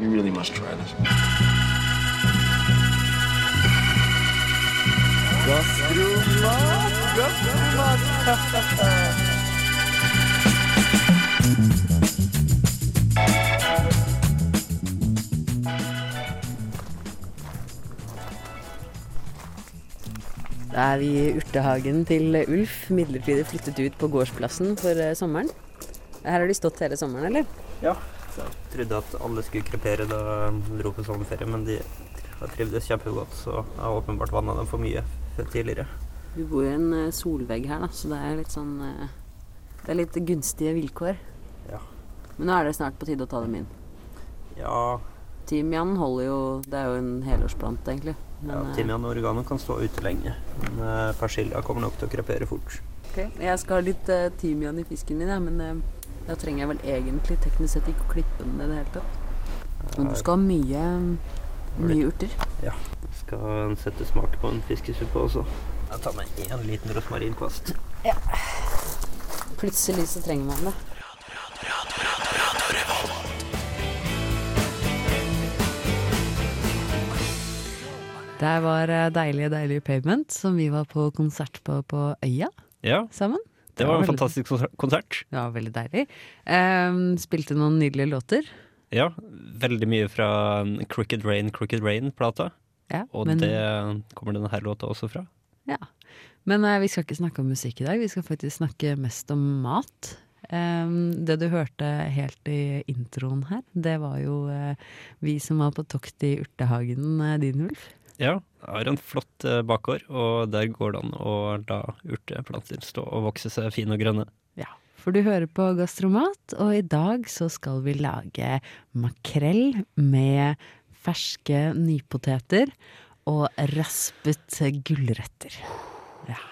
You really must try this. Da er vi i urtehagen til Ulf, midlertidig flyttet ut på gårdsplassen for eh, sommeren. Her har de stått hele sommeren, eller? Ja. Så jeg trodde at alle skulle krepere da de dro på sommerferie, men de har trivdes kjempegodt, så jeg har åpenbart vanna dem for mye tidligere. Vi bor i en eh, solvegg her, da, så det er litt sånn eh, Det er litt gunstige vilkår. Ja. Men nå er det snart på tide å ta dem inn. Ja, Timian holder jo Det er jo en helårsplante, egentlig. Men, ja eh, timian og oregano kan stå ute lenge, men eh, persilla kommer nok til å krepere fort. ok. Jeg skal ha litt timian i fisken min, ja, men eh, da trenger jeg vel egentlig teknisk sett ikke å klippe den i det hele tatt. Men du skal ha mye, mye urter. Skal sette smak på en fiskesuppe også. Jeg tar med én liten rosmarinkvast. Ja. Plutselig så trenger man det. Der var eh, deilige, deilige Pavement, som vi var på konsert på på Øya Ja, sammen. Det var en veldig- fantastisk konsert. Ja, veldig deilig. Um, spilte noen nydelige låter. Ja, veldig mye fra Crooked Rain, Crooked Rain-plata. Ja, Og men, det kommer denne her låta også fra. ja. men uh, vi skal ikke snakke om musikk i dag, vi skal faktisk snakke mest om mat. Um, det du hørte helt i introen her, det var jo uh, vi som var på tokt i urtehagen uh, din, Ulf. Ja, jeg har en flott eh, bakgård, og der går det an å la urteplanter stå og vokse seg fine og grønne. Ja, for du hører på Gastromat, og i dag så skal vi lage makrell med ferske nypoteter og raspet gulrøtter. Ja.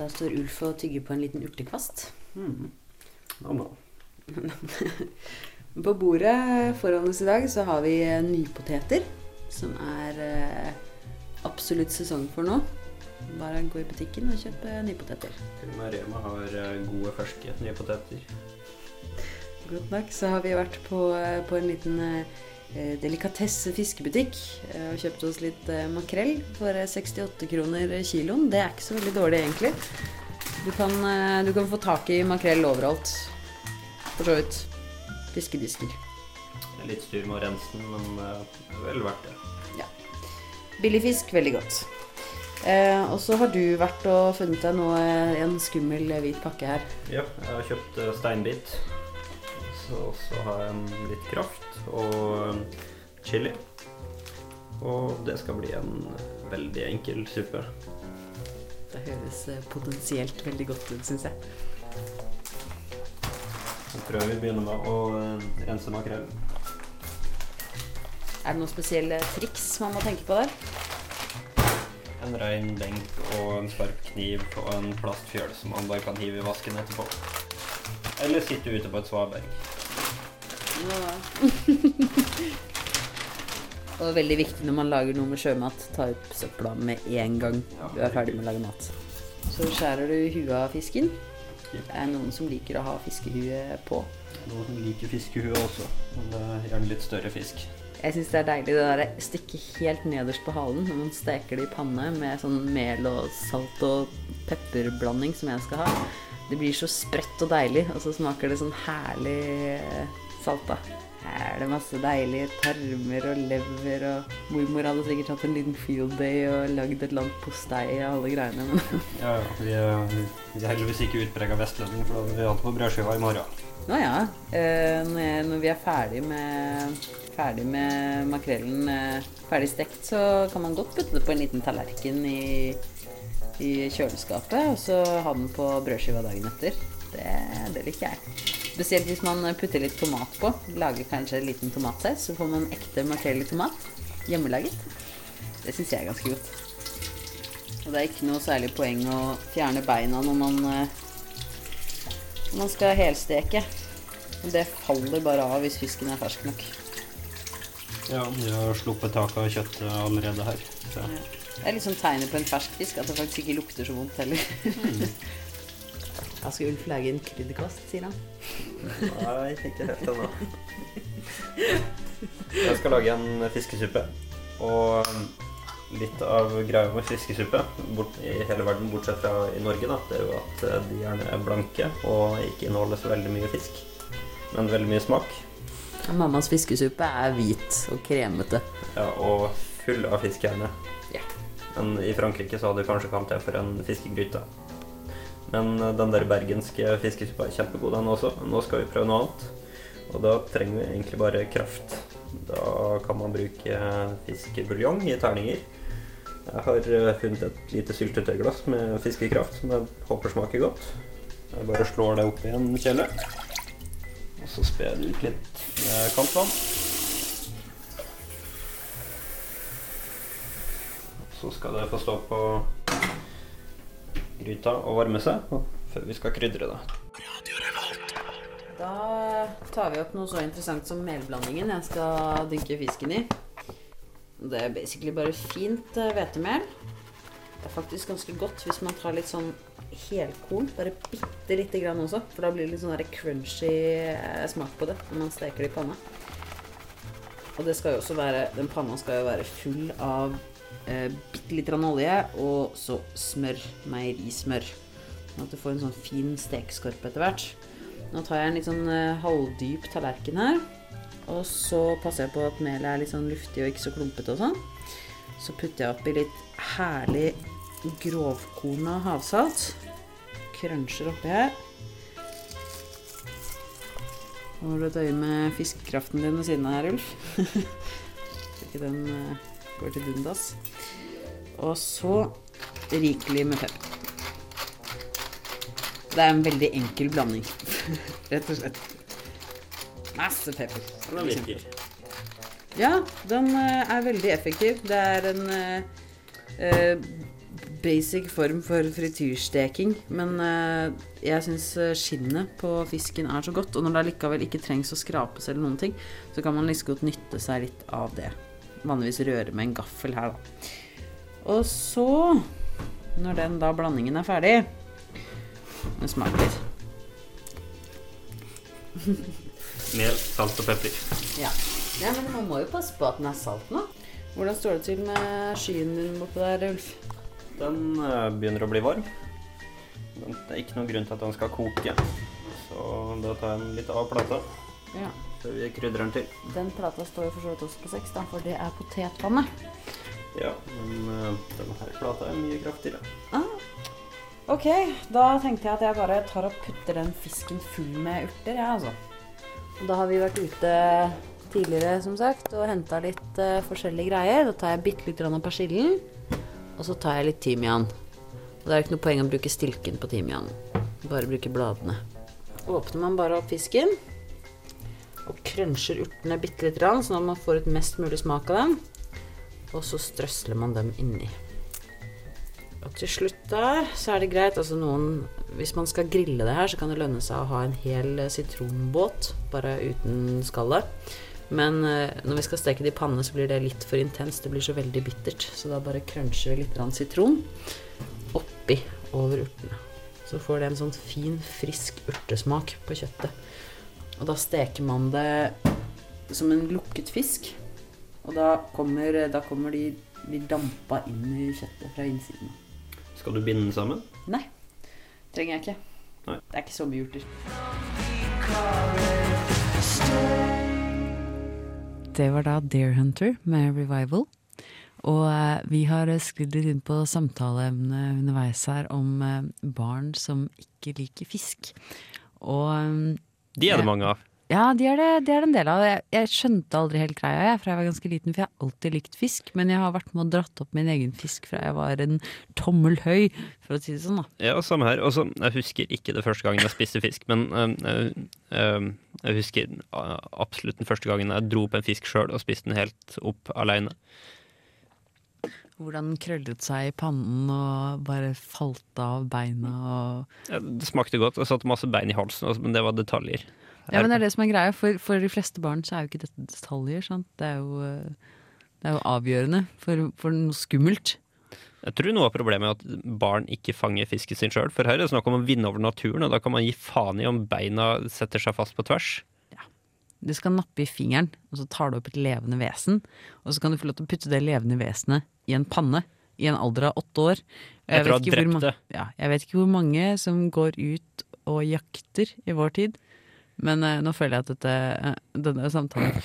Da står Ulf og tygger på en liten urtekvast. Ja, bra. På bordet foran oss i dag så har vi eh, nypoteter, som er eh, absolutt sesong for nå. Bare gå i butikken og kjøpe nypoteter. Til og med Rema har eh, gode ferske nye poteter. Godt nok. Så har vi vært på, eh, på en liten eh, delikatesse fiskebutikk eh, og kjøpt oss litt eh, makrell for eh, 68 kroner kiloen. Det er ikke så veldig dårlig, egentlig. Du kan, eh, du kan få tak i makrell overalt. For så vidt. Fiskedisker. Er litt styr med å rense den, men uh, vel verdt det. Ja. Billig fisk, veldig godt. Eh, og så har du vært og funnet deg noe, en skummel eh, hvit pakke her. Ja, jeg har kjøpt eh, steinbit. Så, så har jeg en litt kraft og eh, chili. Og det skal bli en veldig enkel suppe. Det høres eh, potensielt veldig godt ut, syns jeg. Jeg tror vi begynner med å eh, rense makrellen. Er det noen spesielle triks man må tenke på der? En rein lenk og en skarp kniv og en plastfjøl som man bare kan hive i vasken etterpå. Eller sitte ute på et svaberg. Og veldig viktig når man lager noe med sjømat, ta ut søpla med en gang du er ferdig med å lage mat. Så skjærer du huet av fisken. Det er noen som liker å ha fiskehue på. Noen som liker fiskehue også, men det er gjerne litt større fisk. Jeg syns det er deilig det der stikket helt nederst på halen når man steker det i panne med sånn mel og salt og pepperblanding som jeg skal ha. Det blir så sprøtt og deilig, og så smaker det sånn herlig salta. Er det masse deilige tarmer og lever, og mormor hadde sikkert hatt en liten field day og lagd et annet postei og alle greiene. Ja, ja. Vi er, vi er heldigvis ikke utprega vestlending, for da hadde vi hatt på brødskiva i morgen. Nå ja, eh, når, jeg, når vi er ferdig med, ferdig med makrellen eh, ferdig stekt, så kan man godt putte det på en liten tallerken i, i kjøleskapet, og så ha den på brødskiva dagen etter. Det, det liker jeg. Spesielt hvis man putter litt tomat på. Lager kanskje en liten tomatsaus, så får man ekte makrell i tomat. Hjemmelaget. Det syns jeg er ganske godt. Og det er ikke noe særlig poeng å fjerne beina når man når man skal helsteke. Det faller bare av hvis fisken er fersk nok. Ja, vi har sluppet taket av kjøttet allerede her. Så. Det er liksom tegnet på en fersk fisk at det faktisk ikke lukter så vondt heller. Da skal Ulf lage en krydderkast, sier han. Nei, ikke helt ennå. Jeg skal lage en fiskesuppe. Og litt av greia med fiskesuppe bort, i hele verden, bortsett fra i Norge, da, det er jo at eh, de gjerne er blanke og ikke inneholder så veldig mye fisk. Men veldig mye smak. Mammas fiskesuppe er hvit og kremete. Ja, og full av fiskehjerne. Ja. Men i Frankrike så hadde du kanskje kalt det for en fiskegryte. Men eh, den der bergenske fiskesuppa er kjempegod, den også. Nå skal vi prøve noe annet. Og da trenger vi egentlig bare kraft. Da kan man bruke fiskebuljong i terninger. Jeg har eh, funnet et lite syltetøyglass med fiskekraft som jeg håper smaker godt. Jeg bare slår det opp i en kjele. Og så sper jeg det ut litt med kantvann. Så skal det få stå på gryta og varme seg før vi skal krydre det. Da tar vi opp noe så interessant som melblandingen jeg skal dynke fisken i. Det er basically bare fint eh, hvetemel. Det er faktisk ganske godt hvis man tar litt sånn helkorn, bare bitte lite grann også. For da blir det litt sånn crunchy eh, smak på det når man steker det i panna. Og det skal jo også være, den panna skal jo være full av eh, bitte litt olje og så smør. Meierismør. Sånn at du får en sånn fin stekeskorpe etter hvert. Nå tar jeg en litt sånn eh, halvdyp tallerken her. Og så passer jeg på at melet er litt sånn luftig og ikke så klumpete og sånn. Så putter jeg oppi litt herlig grovkorna havsalt. Krønsjer oppi her. Har du et øye med fiskekraften din ved siden av her, Ulf. Så ikke den eh, går til dundas. Og så rikelig med pepper. Det er en veldig enkel blanding, rett og slett. Masse pepper. Den virker. Ja, den eh, er veldig effektiv. Det er en eh, basic form for frityrsteking. Men uh, jeg syns skinnet på fisken er så godt. Og når det allikevel ikke trengs å skrapes eller noen ting, så kan man like godt nytte seg litt av det. Vanligvis røre med en gaffel her, da. Og så, når den da blandingen er ferdig Den smaker. Mel, salt og pepper. Ja. ja, men man må jo passe på at den er salt nå. Hvordan står det til med skyen din borte der, Ulf? Den eh, begynner å bli varm. Det er ikke noen grunn til at den skal koke. Så da tar jeg den litt av plata Ja. Før vi krydrer den til. Den plata står jo for så vidt også på seks, da, for det er potetpanne. Ja, men uh, denne her plata er mye kraftigere. Ah. Ok, da tenkte jeg at jeg bare tar og putter den fisken full med urter, jeg, altså. Da har vi vært ute tidligere, som sagt, og henta litt uh, forskjellige greier. Da tar jeg bitte litt av persillen, og så tar jeg litt timian. Og det er ikke noe poeng å bruke stilken på timian. Bare bruke bladene. Åpner man bare opp fisken og cruncher urtene bitte litt, grann, sånn at man får ut mest mulig smak av dem. Og så strøsler man dem inni. Og til slutt der så er det greit altså noen Hvis man skal grille det her, så kan det lønne seg å ha en hel eh, sitronbåt, bare uten skallet. Men eh, når vi skal steke det i panne, så blir det litt for intenst. Det blir så veldig bittert. Så da bare cruncher vi litt sitron oppi over urtene. Så får det en sånn fin, frisk urtesmak på kjøttet. Og da steker man det som en lukket fisk. Og da kommer, da kommer de, blir dampa inn i kjøttet fra innsiden. Skal du binde den sammen? Nei, trenger jeg ikke. Nei. Det er ikke så mye urter. Det var da Deer Hunter med Revival. Og eh, vi har sklidd litt inn på samtaleemnet underveis her om eh, barn som ikke liker fisk. Og eh, De er det mange av. ja, de er det, de er det en del av. Jeg, jeg skjønte aldri helt greia, jeg, fra jeg var ganske liten, for jeg har alltid likt fisk. Men jeg har vært med og dratt opp min egen fisk fra jeg var en tommel høy, for å si det sånn, da. Ja, samme her. Også, jeg husker ikke det første gangen jeg spiste fisk, men øh, øhm, jeg husker øh, absolutt den første gangen jeg dro opp en fisk sjøl og spiste den helt opp aleine. Hvordan den krøllet seg i pannen og bare falt av beina og Ja, det smakte godt. Jeg satte masse bein i halsen, men det var detaljer. Ja, men det er det som er greia. For, for de fleste barn så er jo ikke dette detaljer. Sant? Det, er jo, det er jo avgjørende for, for noe skummelt. Jeg tror noe av problemet er at barn ikke fanger fisken sin sjøl. For her er det snakk om å vinne over naturen, og da kan man gi faen i om beina setter seg fast på tvers. Du skal nappe i fingeren, og så tar du opp et levende vesen. Og så kan du få lov til å putte det levende vesenet i en panne i en alder av åtte år. Jeg Etter å ha ikke hvor drept det. Ja, jeg vet ikke hvor mange som går ut og jakter i vår tid. Men eh, nå føler jeg at dette, eh, denne samtalen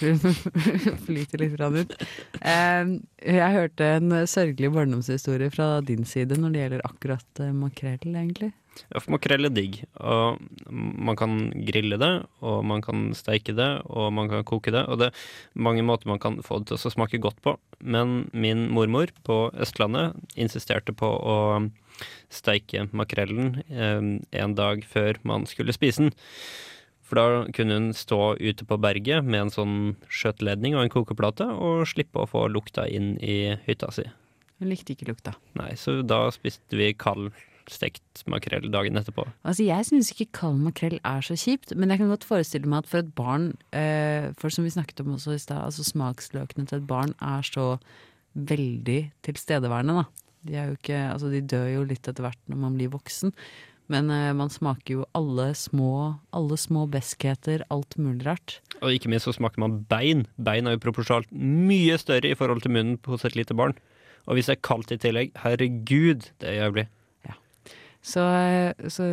flyter litt grann ut. Eh, jeg hørte en sørgelig barndomshistorie fra din side når det gjelder akkurat eh, makrell, egentlig. Ja, for makrell er digg. Og man kan grille det, og man kan steike det, og man kan koke det. Og det er mange måter man kan få det til å smake godt på. Men min mormor på Østlandet insisterte på å steike makrellen eh, en dag før man skulle spise den. For da kunne hun stå ute på berget med en sånn skjøteledning og en kokeplate, og slippe å få lukta inn i hytta si. Hun likte ikke lukta. Nei, så da spiste vi kald stekt makrell dagen etterpå. Altså, jeg syns ikke kald makrell er så kjipt, men jeg kan godt forestille meg at for et barn, eh, for som vi snakket om også i stad, altså smaksløkene til et barn er så veldig tilstedeværende, da. De, er jo ikke, altså, de dør jo litt etter hvert når man blir voksen. Men uh, man smaker jo alle små, alle små beskheter, alt mulig rart. Og ikke minst så smaker man bein. Bein er jo proporsjonalt mye større i forhold til munnen hos et lite barn. Og hvis det er kaldt i tillegg, herregud, det er jævlig. Så, eh, så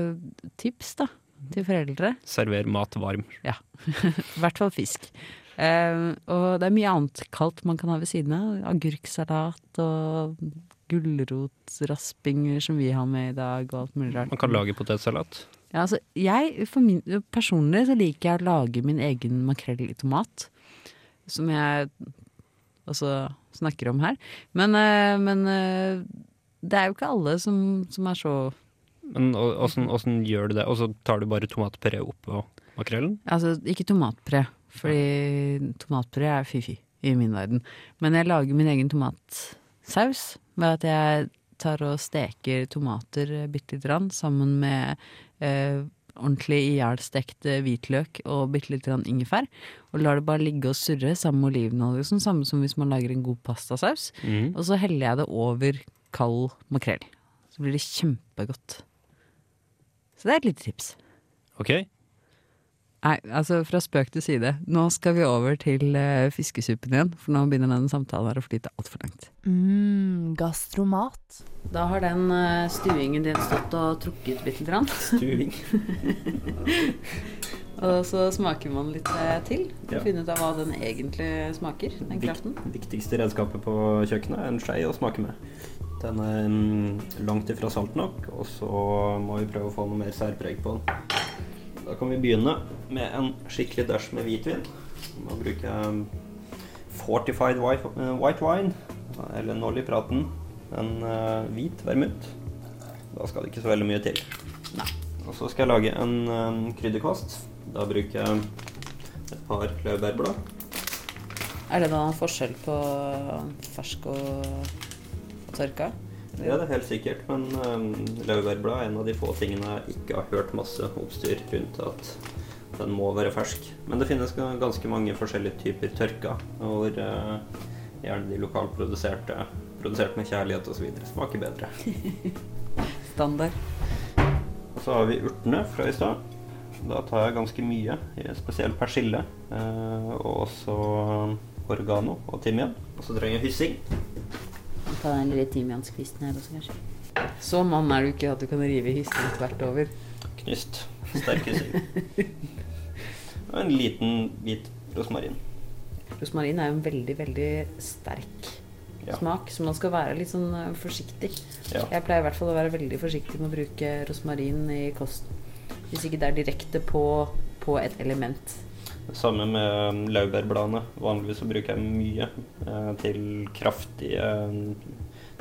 tips, da, til foreldre. Server mat varm. Ja. I hvert fall fisk. Uh, og det er mye annet kaldt man kan ha ved siden av. Agurksalat og gulrotraspinger som vi har med i dag, og alt mulig rart. Man kan lage potetsalat. Ja, altså, jeg, for min, personlig så liker jeg å lage min egen makrell i tomat. Som jeg altså snakker om her. Men, eh, men eh, det er jo ikke alle som, som er så Men åssen gjør du det? Og så tar du bare tomatpuré oppå makrellen? Altså, ikke tomatpuré, fordi tomatpuré er fy-fy i min verden. Men jeg lager min egen tomatsaus ved at jeg tar og steker tomater eh, bitte lite grann sammen med eh, ordentlig ihjelstekt eh, hvitløk og bitte lite grann ingefær. Og lar det bare ligge og surre sammen med olivenolje, sånn samme som hvis man lager en god pastasaus. Mm. Og så heller jeg det over kald makrell. Så blir det kjempegodt. Så det er et lite tips. Ok. Nei, altså fra spøk til side. Nå skal vi over til uh, fiskesuppen igjen, for nå begynner den samtalen her å flyte altfor langt. Mm, gastromat. Da har den uh, stuingen din stått og trukket bitte grann. Stuing. Og så smaker man litt eh, til for Ja. å finne ut av hva den egentlig smaker, den kraften. Viktigste redskapet på kjøkkenet er en skei å smake med. Den er mm, langt ifra salt nok, og så må vi prøve å få noe mer særpreg på den. Da kan vi begynne med en skikkelig dash med hvitvin. Da bruker jeg Fortified white, eh, wine, eller Nolly Praten. En eh, hvit vermut. Da skal det ikke så veldig mye til. Nei. Og så skal jeg lage en eh, krydderkvast. Da bruker jeg et par laurbærblad. Er det da forskjell på fersk og tørka? Ja, det er helt sikkert, men um, laurbærblad er en av de få tingene jeg ikke har hørt masse oppstyr rundt at den må være fersk. Men det finnes ganske mange forskjellige typer tørka, hvor uh, gjerne de lokalproduserte, produsert med kjærlighet osv., smaker bedre. Standard. Og så har vi urtene fra i stad. Da tar jeg ganske mye, spesielt persille, eh, og også oregano og timian. Og så trenger jeg hyssing. Ta den lille timianskvisten her også, kanskje. Så mann er du ikke at du kan rive hyssen tvert over. Knust. Sterk hyssing. Og en liten bit rosmarin. Rosmarin er jo en veldig, veldig sterk Ja. smak, så man skal være litt sånn eh, forsiktig. Ja. Jeg pleier i hvert fall å være veldig forsiktig med å bruke rosmarin i kosten. Hvis ikke det er direkte på, på et element. Samme med laurbærbladene. Vanligvis så bruker jeg mye eh, til kraftige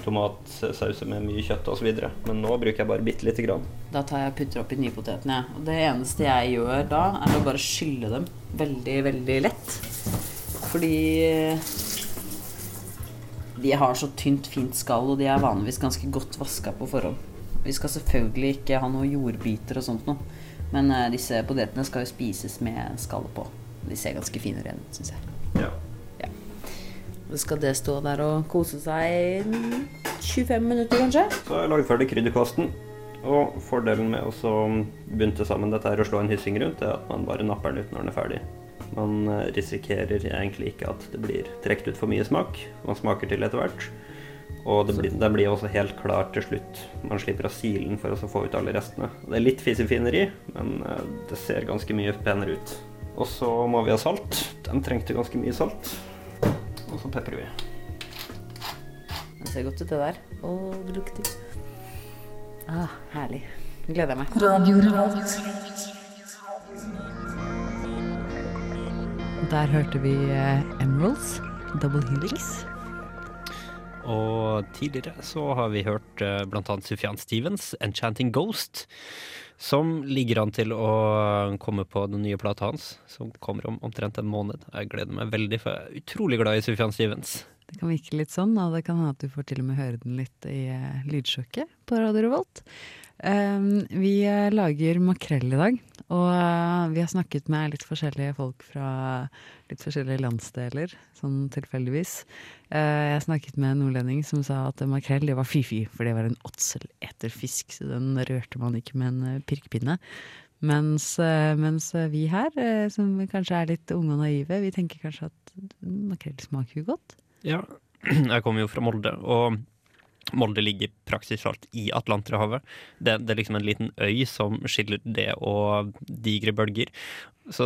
tomatsauser med mye kjøtt osv. Men nå bruker jeg bare bitte lite grann. Da tar jeg og putter oppi nypotetene. Og det eneste jeg gjør da, er å bare skylle dem veldig, veldig lett. Fordi de har så tynt, fint skall, og de er vanligvis ganske godt vaska på forhånd. Vi skal selvfølgelig ikke ha noe jordbiter og sånt noe. Men eh, disse potetene skal jo spises med skallet på. De ser ganske fine ut, syns jeg. Ja. Så skal det stå der og kose seg 25 minutter, kanskje. Så har jeg lagd ferdig krydderkasten. Og fordelen med å bunte sammen dette her og slå en hyssing rundt, er at man bare napper den ut når den er ferdig. Man eh, risikerer egentlig ikke at det blir trukket ut for mye smak. Man smaker til etter hvert. Og det blir, det blir også helt klart til slutt. Man slipper av silen for å få ut alle restene. Det er litt fisefineri, men eh, det ser ganske mye penere ut. Og så må vi ha salt. Den trengte ganske mye salt. Og så peprer vi. Det ser godt ut, det der. Å, det lukter Ah, herlig. Nå gleder jeg meg. Der hørte vi eh, Emeralds, Double Helix. Og tidligere så har vi hørt bl.a. Sufjan Stevens, 'Enchanting Ghost', som ligger an til å komme på den nye plata hans, som kommer om omtrent en måned. Jeg gleder meg veldig, for jeg er utrolig glad i Sufjan Stevens. Det kan virke litt sånn, og det kan hende at du får til og med høre den litt i eh, lydsjokket på Radio Revolt. Um, vi eh, lager makrell i dag, og eh, vi har snakket med litt forskjellige folk fra litt forskjellige landsdeler, sånn tilfeldigvis. Eh, jeg snakket med en nordlending som sa at makrell det var fy-fy, for det var en åtseleterfisk, så den rørte man ikke med en eh, pirkepinne. Mens, mens vi her, som kanskje er litt unge og naive, vi tenker kanskje at makrell smaker jo godt. Ja, jeg kommer jo fra Molde, og Molde ligger praktisk talt i Atlanterhavet. Det, det er liksom en liten øy som skiller det og digre bølger. Så,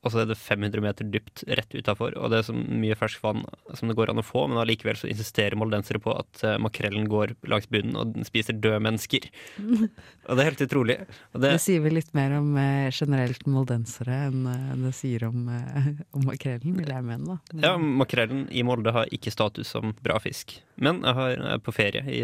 og så er det 500 meter dypt rett utafor, og det er så mye ferskvann som det går an å få, men allikevel så insisterer moldensere på at eh, makrellen går langs bunnen og den spiser døde mennesker. og det er helt utrolig. Det, Det sier vel litt mer om eh, generelt moldensere enn eh, det sier om, eh, om makrellen, vil jeg mene. da. ja, makrellen i Molde har ikke status som bra fisk. Men jeg er på ferie i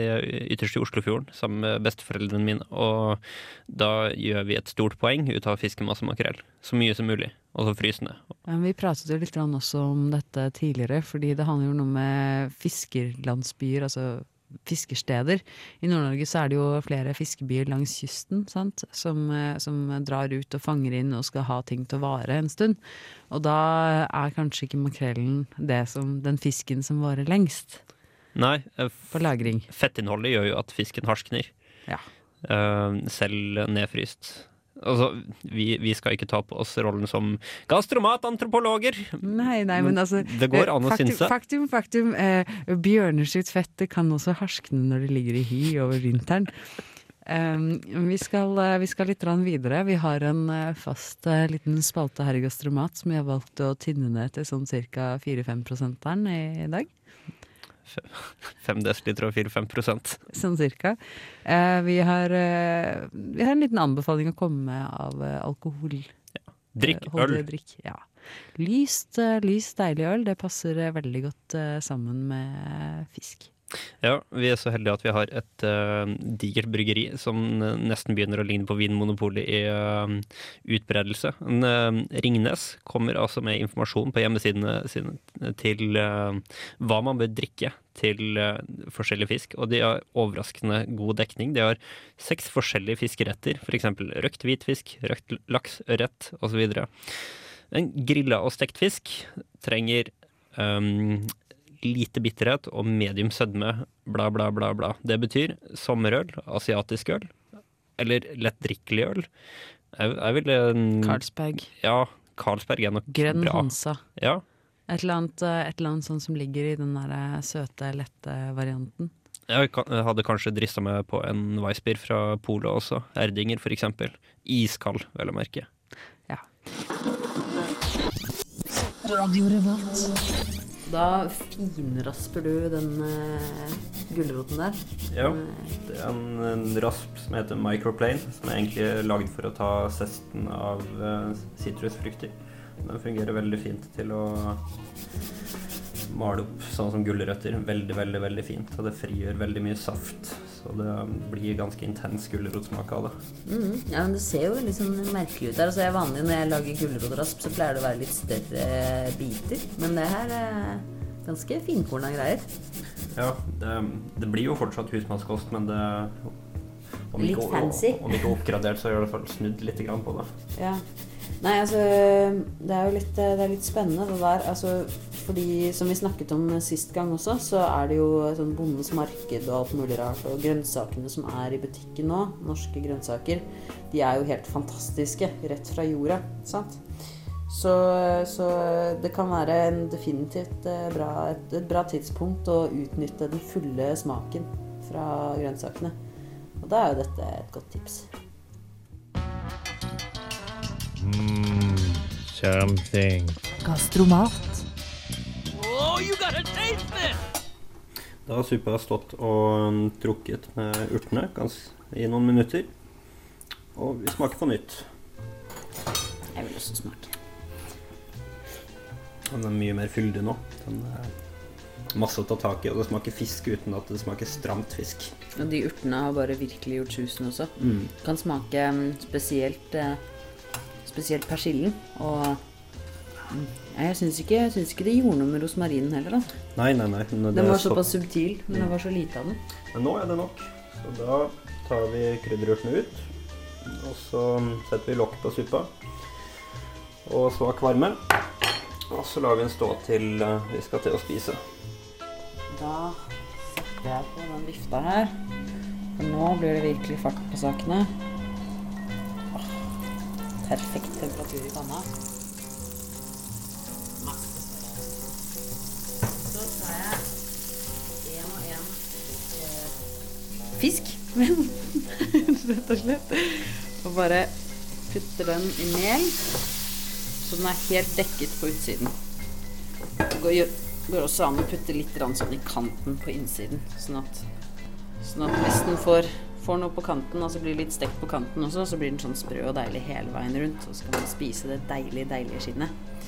ytterst i Oslofjorden sammen med besteforeldrene mine, og da gjør vi et stort poeng ut av å fiske masse makrell. Så mye som mulig. Og så frysende. Men vi pratet jo litt også om dette tidligere, fordi det handler jo noe med fiskerlandsbyer, altså fiskersteder. I Nord-Norge så er det jo flere fiskebyer langs kysten sant? Som, eh, som drar ut og fanger inn og skal ha ting til å vare en stund. Og da er kanskje ikke makrellen det som, den fisken som varer lengst Nei, eh, på lagring. fettinnholdet gjør jo at fisken harskner. Ja. Uh, selv nedfryst. Altså, vi, vi skal ikke ta på oss rollen som gastromatantropologer. Nei, nei, men altså Det går an å faktum, synse. Faktum, faktum. Eh, bjørner sitt fett det kan også harskne når de ligger i hy over vinteren. Um, vi, skal, eh, vi skal litt videre. Vi har en eh, fast uh, liten spalte her i Gastromat som vi har valgt å tynne ned til sånn ca. 4-5 i, i dag. 5 dl og 4-5 prosent. Sånn cirka. Eh, vi, har, eh, vi har en liten anbefaling å komme med av eh, alkohol. Drikk Eh, øl. Drikk, ja. Lyst, eh, lyst, deilig øl. Det passer eh, veldig godt sammen med fisk. Ja, vi er så heldige at vi har et uh, digert bryggeri som eh, nesten begynner å ligne på Vinmonopolet i uh, utbredelse. En, uh, Ringnes kommer altså med informasjon på hjemmesidene sine til eh, hva man bør drikke til eh, forskjellig fisk, og de har overraskende god dekning. De har seks forskjellige fiskeretter, f.eks. røkt hvitfisk, røkt laks, ørret osv. En grilla og stekt fisk trenger um, lite bitterhet og medium sødme, bla, bla, bla, bla. Det betyr sommerøl, asiatisk øl, eller lettdrikkelig øl. Jeg, jeg ville mm, Carlsberg. Ja, Carlsberg er nok Grønn bra. Hansa. Ja, Et eller, annet, eh, et eller annet sånt som ligger i den der eh, søte, lette varianten. jeg hadde kanskje drista meg på en Weissbier fra Polet også. Erdinger, for eksempel. Iskald, vel å merke. Da finrasper du den uh, gulroten der. Ja, det er en, en rasp som heter microplane, som er egentlig lagd for å ta sesten av sitrusfrukter. Uh, Den fungerer veldig fint til å male opp sånn som gulrøtter. Veldig, veldig, veldig fint. Og det frigjør veldig mye saft. Så det blir ganske intens gulrotsmak av det. Mm, Ja, men Det ser jo litt sånn merkelig ut der. Altså, jeg er vanlig Når jeg lager gulrotrasp, så pleier det å være litt større biter. Men det her er ganske finkorna greier. Ja, det, det blir jo fortsatt husmannskost, men det om Litt ikke, fancy. Om ikke oppgradert, så gjør det i hvert fall snudd litt grann på det. Ja. Nei, altså Det er jo litt, det er litt spennende det der. Altså, fordi som vi snakket om sist gang også, så er det jo sånn bondens marked og alt mulig rart. Og grønnsakene som er i butikken nå, norske grønnsaker, de er jo helt fantastiske. Rett fra jorda. Sant? Så, så det kan være en definitivt eh, bra, et, et bra tidspunkt å utnytte den fulle smaken fra grønnsakene. Og da er jo dette et godt tips. Something. Gastromat. Oh, Da har suppa stått og um, trukket med urtene gans i noen minutter. Og vi smaker på nytt. Jeg vil også smake. Den er mye mer fyldig nå. Den er masse å ta tak i, og det smaker fisk uten at det smaker stramt fisk. Og de urtene har bare virkelig gjort susen også. Mm. Kan smake mm, spesielt eh, Spesielt persillen. Og mm, jeg syns ikke, ikke det gjorde noe med rosmarinen heller, da. Nei, nei, nei. Den var var så- såpass subtil, men det var så lite av den. Men nå er det nok. Så da tar vi krydderurtene ut. Og så setter vi lokk på suppa. Og svak varme. Og så lar vi den stå til eh, vi skal til å spise. Da setter jeg på den vifta her. For nå blir det virkelig fart på sakene. Perfekt temperatur i panna. Så tar jeg en og en eh, fisk, rett og slett. Og bare putter den i mel, så den er helt dekket på utsiden. Det går, går også an å putte litt sånn i kanten på innsiden. Sånn at, sånn at hvis den får, får noe på kanten, altså blir litt stekt på kanten også, så blir den sånn sprø og deilig hele veien rundt. Og så kan man spise det deilige, deilige skinnet.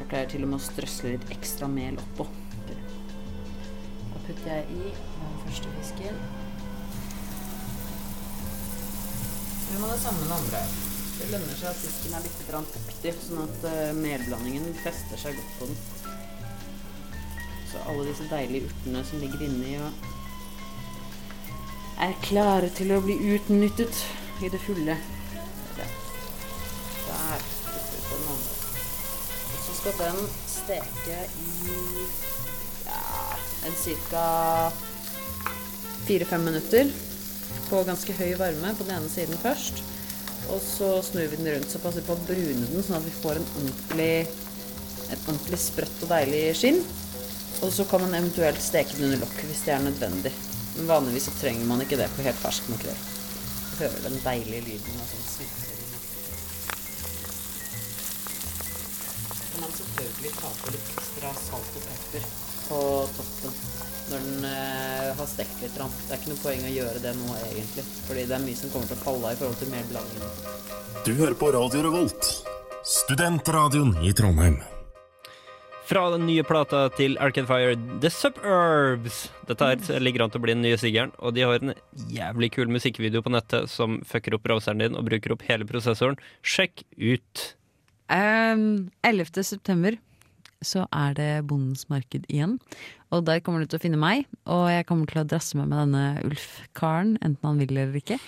Jeg pleier til og med å strøsle litt ekstra mel oppå. Da putter jeg i den første fisken. Vi gjør man det samme med andre. Det lønner seg at fisken er litt aktiv, sånn at eh, melblandingen fester seg godt på den. Så alle disse deilige urtene som ligger inni og er klare til å bli utnyttet i det fulle. Der. Så skal den steke i ja, en ca. fire-fem minutter på ganske høy varme på den ene siden først. Og så snur vi den rundt så passer vi på å brune den, sånn at vi får en ordentlig, et ordentlig sprøtt og deilig skinn. Og så kan man eventuelt steke den under lokk hvis det er nødvendig. Men vanligvis så trenger man ikke det på helt fersk makrell. Hører den deilige lyden av sånn surrer i. Kan man selvfølgelig ta på litt ekstra salt og pepper på toppen når den eh, har stekt litt. ramt. Det er ikke noe poeng å gjøre det nå egentlig, fordi det er mye som kommer til å falle av i forhold til mer blanding. Du hører på Radio Revolt, studentradioen i Trondheim. Fra den nye plata til Arcade Fire, The Suburbs. Dette her ligger an til å bli den nye sigeren, og de har en jævlig kul musikkvideo på nettet som fucker opp browseren din og bruker opp hele prosessoren. Sjekk ut. Um, 11. september så er det Bondens marked igjen. Og der kommer du til å finne meg, og jeg kommer til å drasse med meg denne Ulf-karen, enten han vil eller ikke.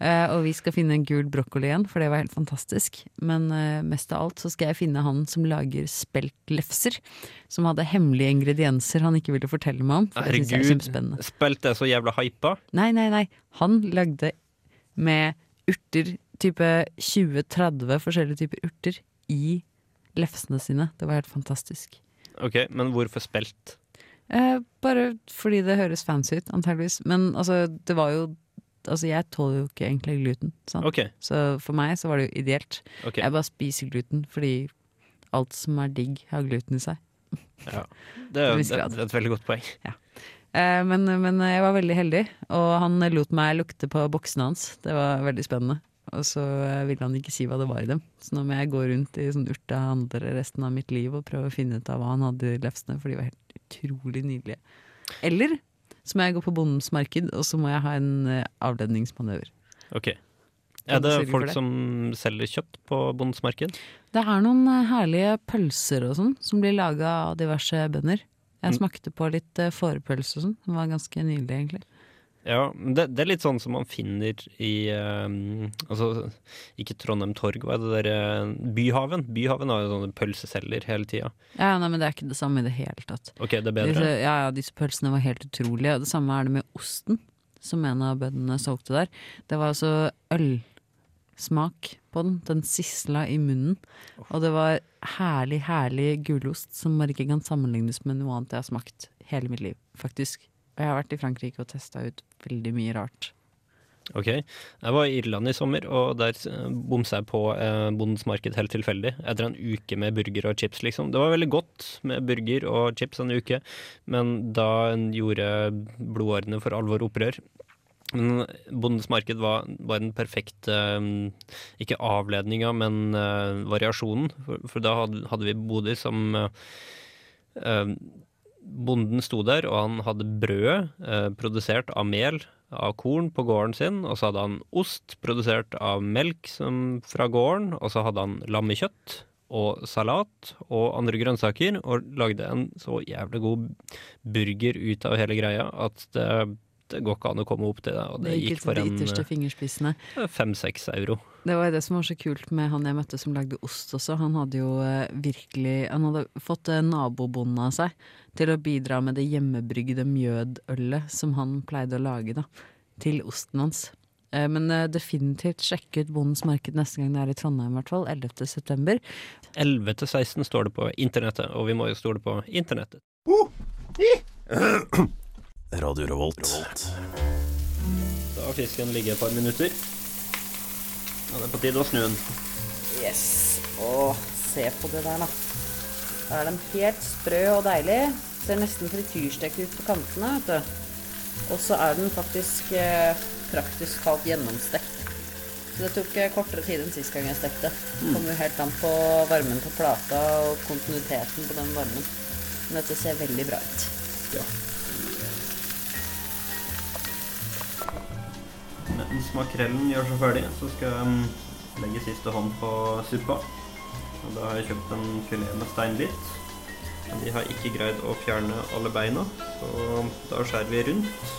Uh, og vi skal finne en gul brokkoli igjen, for det var helt fantastisk. Men uh, mest av alt så skal jeg finne han som lager speltlefser. Som hadde hemmelige ingredienser han ikke ville fortelle meg om. For det synes jeg er spelt er så jævla hypa? Nei, nei, nei. Han lagde med urter, type 20-30 forskjellige typer urter, i lefsene sine. Det var helt fantastisk. Ok, men hvorfor spilt? Eh, bare fordi det høres fancy ut, antageligvis. Men altså, det var jo Altså, jeg tåler jo ikke egentlig gluten, sant? Ok, så for meg så var det jo ideelt. Okay. Jeg bare spiser gluten fordi alt som er digg, har gluten i seg. Ja. Det, er, det, det er et veldig godt poeng. Eh, men, men jeg var veldig heldig, og han lot meg lukte på boksene hans. Det var veldig spennende. Og så eh, ville han ikke si hva det var i dem. Så nå må jeg gå rundt i sånn urtehandlere resten av mitt liv og prøve å finne ut av hva han hadde i lefsene, for de var helt utrolig nydelige. Eller så må jeg gå på Bondens marked, og så må jeg ha en eh, avledningsmanøver. Ok. Er det folk som selger kjøtt på Bondens marked? Det er noen eh, herlige pølser og sånn som blir laga av diverse bønder. Jeg Mm. smakte på litt fårepølse og sånn. Det var ganske nydelig, egentlig. Ja, men det, det er litt sånn som man finner i eh, Altså, ikke Trondheim Torg, hva er det der eh, Byhaven. Byhaven har jo sånne pølseselger hele tida. Ja, nei, men det er ikke det samme i det hele tatt. Ok, det er bedre. Disse, ja, ja, disse pølsene var helt utrolige. Det samme er det med osten, som en av bøndene solgte der. Det var altså ølsmak på den. Den sisla i munnen. Og det var herlig, herlig gulost som bare ikke kan sammenlignes med noe annet jeg har smakt hele mitt liv, faktisk. Og jeg har vært i Frankrike og testa ut veldig mye rart. Ok, Jeg var i Irland i sommer, og der bomsa jeg på eh, Bondens Marked helt tilfeldig. Etter en uke med burger og chips, liksom. Det var veldig godt med burger og chips en uke, men da gjorde blodårene for alvor opprør. Men Bondens Marked var, var den perfekte eh, Ikke avledninga, men eh, variasjonen. For, for da hadde, hadde vi boder som eh, Bonden sto der, og han hadde brød eh, produsert av mel av korn på gården sin, og så hadde han ost produsert av melk som, fra gården, og så hadde han lammekjøtt og salat og andre grønnsaker, og lagde en så jævlig god burger ut av hele greia at det, det går ikke an å komme opp til det. Og det, Det gikk gikk for en fingerspissene. fem-seks euro. Det var det som var så kult med han jeg møtte som lagde ost også. Han hadde jo eh, virkelig Han hadde fått eh, nabobonden av seg til å bidra med det hjemmebrygde mjødølet som han pleide å lage, da. Til osten hans. Eh, Men eh, definitivt sjekk ut Bondens Marked neste gang det er i Trondheim, i hvert fall. 11. september. 11 til 16 står det på internettet, og vi må jo stole på internettet. Radio Revolt. Da har fisken ligget et par minutter. Og det er på tide å snu den. Yes. Å, se på det der, da. Da er den helt sprø og deilig. Ser nesten frityrstekt ut på kantene, vet du. Og så er den faktisk eh, praktisk talt gjennomstekt. Så det tok eh, kortere tid enn sist gang jeg stekte. Det kommer jo helt an på varmen på plata og kontinuiteten på den varmen. Men dette ser veldig bra ut. Ja. Mens makrellen gjør seg ferdig, så skal jeg mm, legge siste hånd på suppa. Og da har jeg kjøpt en filet med steinbit. Men de har ikke greid å fjerne alle beina, så da skjærer vi rundt.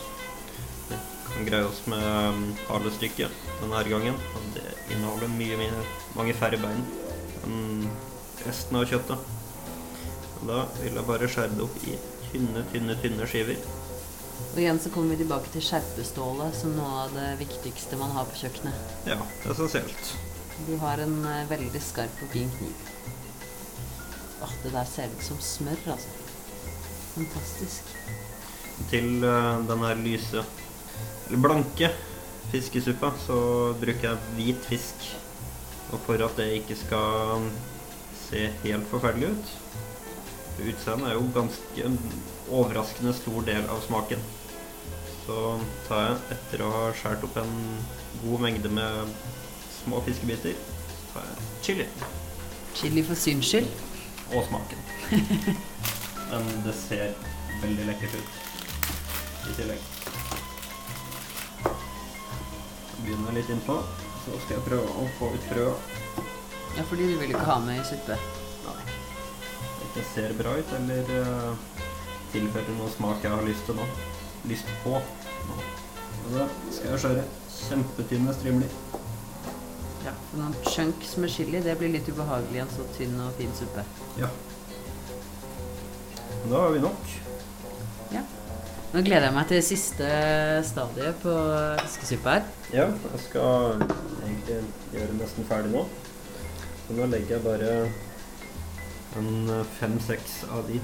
Vi kan greie oss med mm, halestykket denne gangen. Og det inneholder mye, mye, mange færre bein enn resten av kjøttet. Og da vil jeg bare skjære det opp i tynne, tynne, tynne skiver. Og igjen så kommer vi tilbake til skjerpestålet som noe av det viktigste man har på kjøkkenet. Ja, essensielt. Du har en eh, veldig skarp og fin kniv. Åh, det der ser ut som smør, altså. Fantastisk. Til eh, den her lyse, eller blanke fiskesuppa, så bruker jeg hvit fisk. Og for at det ikke skal se helt forferdelig ut Utseendet er jo ganske overraskende stor del av smaken. Så tar jeg, etter å ha skåret opp en god mengde med små fiskebiter, Så tar jeg chili. Chili for syns skyld. Og smaken. Men det ser veldig lekkert ut i tillegg. Så begynner litt innpå, så skal jeg prøve å få ut frøa. Ja, fordi du vil ikke ha med i suppe. Nei. Det ser bra ut, eller uh, tilfører noe smak jeg har lyst til nå. Lyst på nå. Og da skal jeg skjære kjempetynne strimler. Ja, for noen chunks med chili, det blir litt ubehagelig i en så tynn og fin suppe. Ja. Da har vi nok. Ja. Nå gleder jeg meg til siste stadiet på fiskesuppa her. Ja, jeg skal egentlig gjøre nesten ferdig nå. Så nå legger jeg bare en fem-seks av de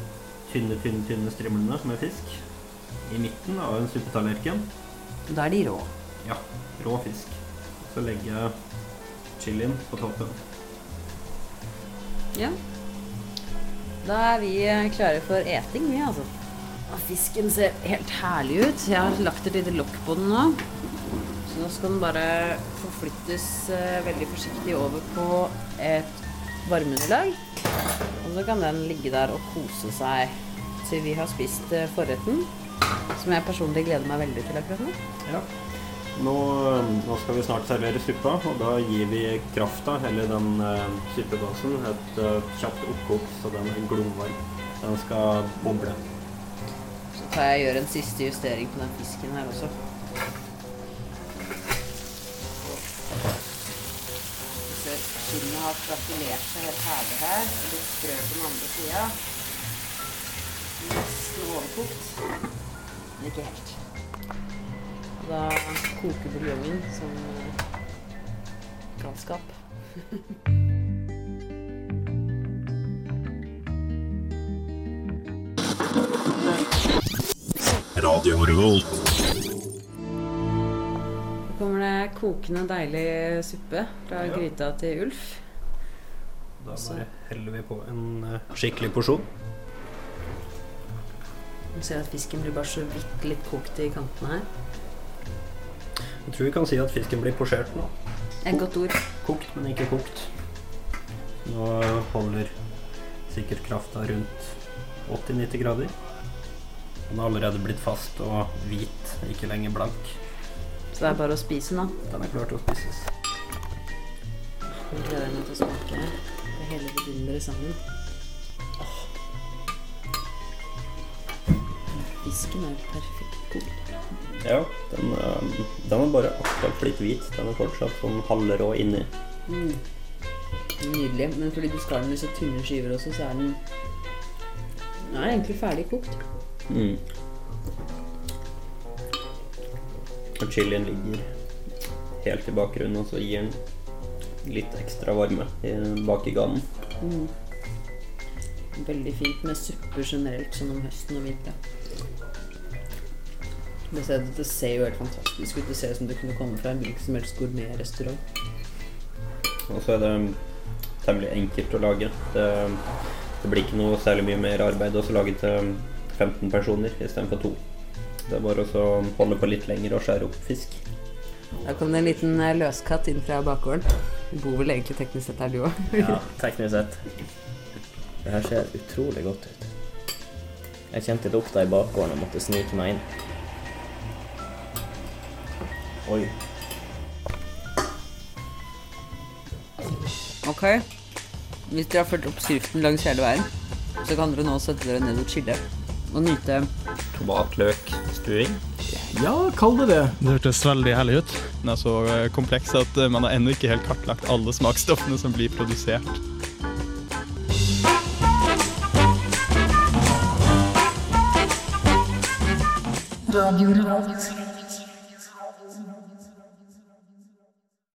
tynne, tynne, tynne strimlene med fisk i midten av en suppetallerken. Da er de rå. Ja, rå fisk. Så legger jeg chilien på toppen. Ja. Da er vi eh, klare for eting, vi, altså. Fisken ser helt herlig ut. Jeg har lagt et lite lokk på den nå. Så nå skal den bare forflyttes eh, veldig forsiktig over på et varmeunderlag. Og så kan den ligge der og kose seg til vi har spist eh, forretten. Som jeg personlig gleder meg veldig til akkurat nå. Ja. Nå, Ehm, nå skal vi snart servere suppa, og da gir vi krafta, eller den uh, suppebasen, et uh, kjapt oppkok så den er glovarm. Den skal boble. Så tar jeg og gjør en siste justering på den fisken her også. Skinnet har fratulert seg helt herlig her. Litt sprø på den andre sida. Nesten overkokt, men ikke helt. Da koker buljongen som eh, galskap. Radio Revolt. Kommer det kokende, deilig suppe fra Ja. gryta til Ulf. Da bare heller vi på en eh, skikkelig porsjon. Du ser at fisken blir bare så vidt litt kokt i kantene her. Jeg tror vi kan si at fisken blir posjert nå. Et godt ord. Kokt, men ikke kokt. Nå holder sikkert krafta rundt 80-90 grader. Den har allerede blitt fast og hvit, ikke lenger blank. Så det er bare å spise den, da. Den er klar til å spises. Jeg gleder meg til å smake det hele vidunderlig sammen. Fisken er perfekt kokt. Ja, den, eh, den er bare akkurat blitt hvit. Den er fortsatt sånn halvrå inni. Mm. Nydelig. Men fordi du skar den i så tynne skiver også, så er den Den er egentlig ferdig kokt. Mm. Og chilien ligger helt i bakgrunnen, og så gir den litt ekstra varme bak i ganen. Mm. Veldig fint med supper generelt, sånn om høsten og vinteren. Det ser, det ser jo helt fantastisk ut. Det ser ut som det kunne komme fra en hvilken som helst gourmetrestaurant. Og så er det temmelig enkelt å lage. Det, det blir ikke noe særlig mye mer arbeid å lage til 15 personer istedenfor to. Det er bare å holde på litt lenger og skjære opp fisk. Da kom det en liten eh, løskatt inn fra bakgården. Du bor vel egentlig teknisk sett her, du òg? Ja, teknisk sett. Det her ser utrolig godt ut. Jeg kjente lukta i bakgården og måtte snike meg inn. Oi. Ok. Hvis dere har fulgt oppskriften langs hele veien, så kan dere nå sette dere ned og chille. Og nyte Tomatløkstuing. Ja, kall det det. Det hørtes veldig herlig ut. Den er så eh, kompleks at eh, man har ennå ikke helt kartlagt alle smaksstoffene som blir produsert. Radio Revolt.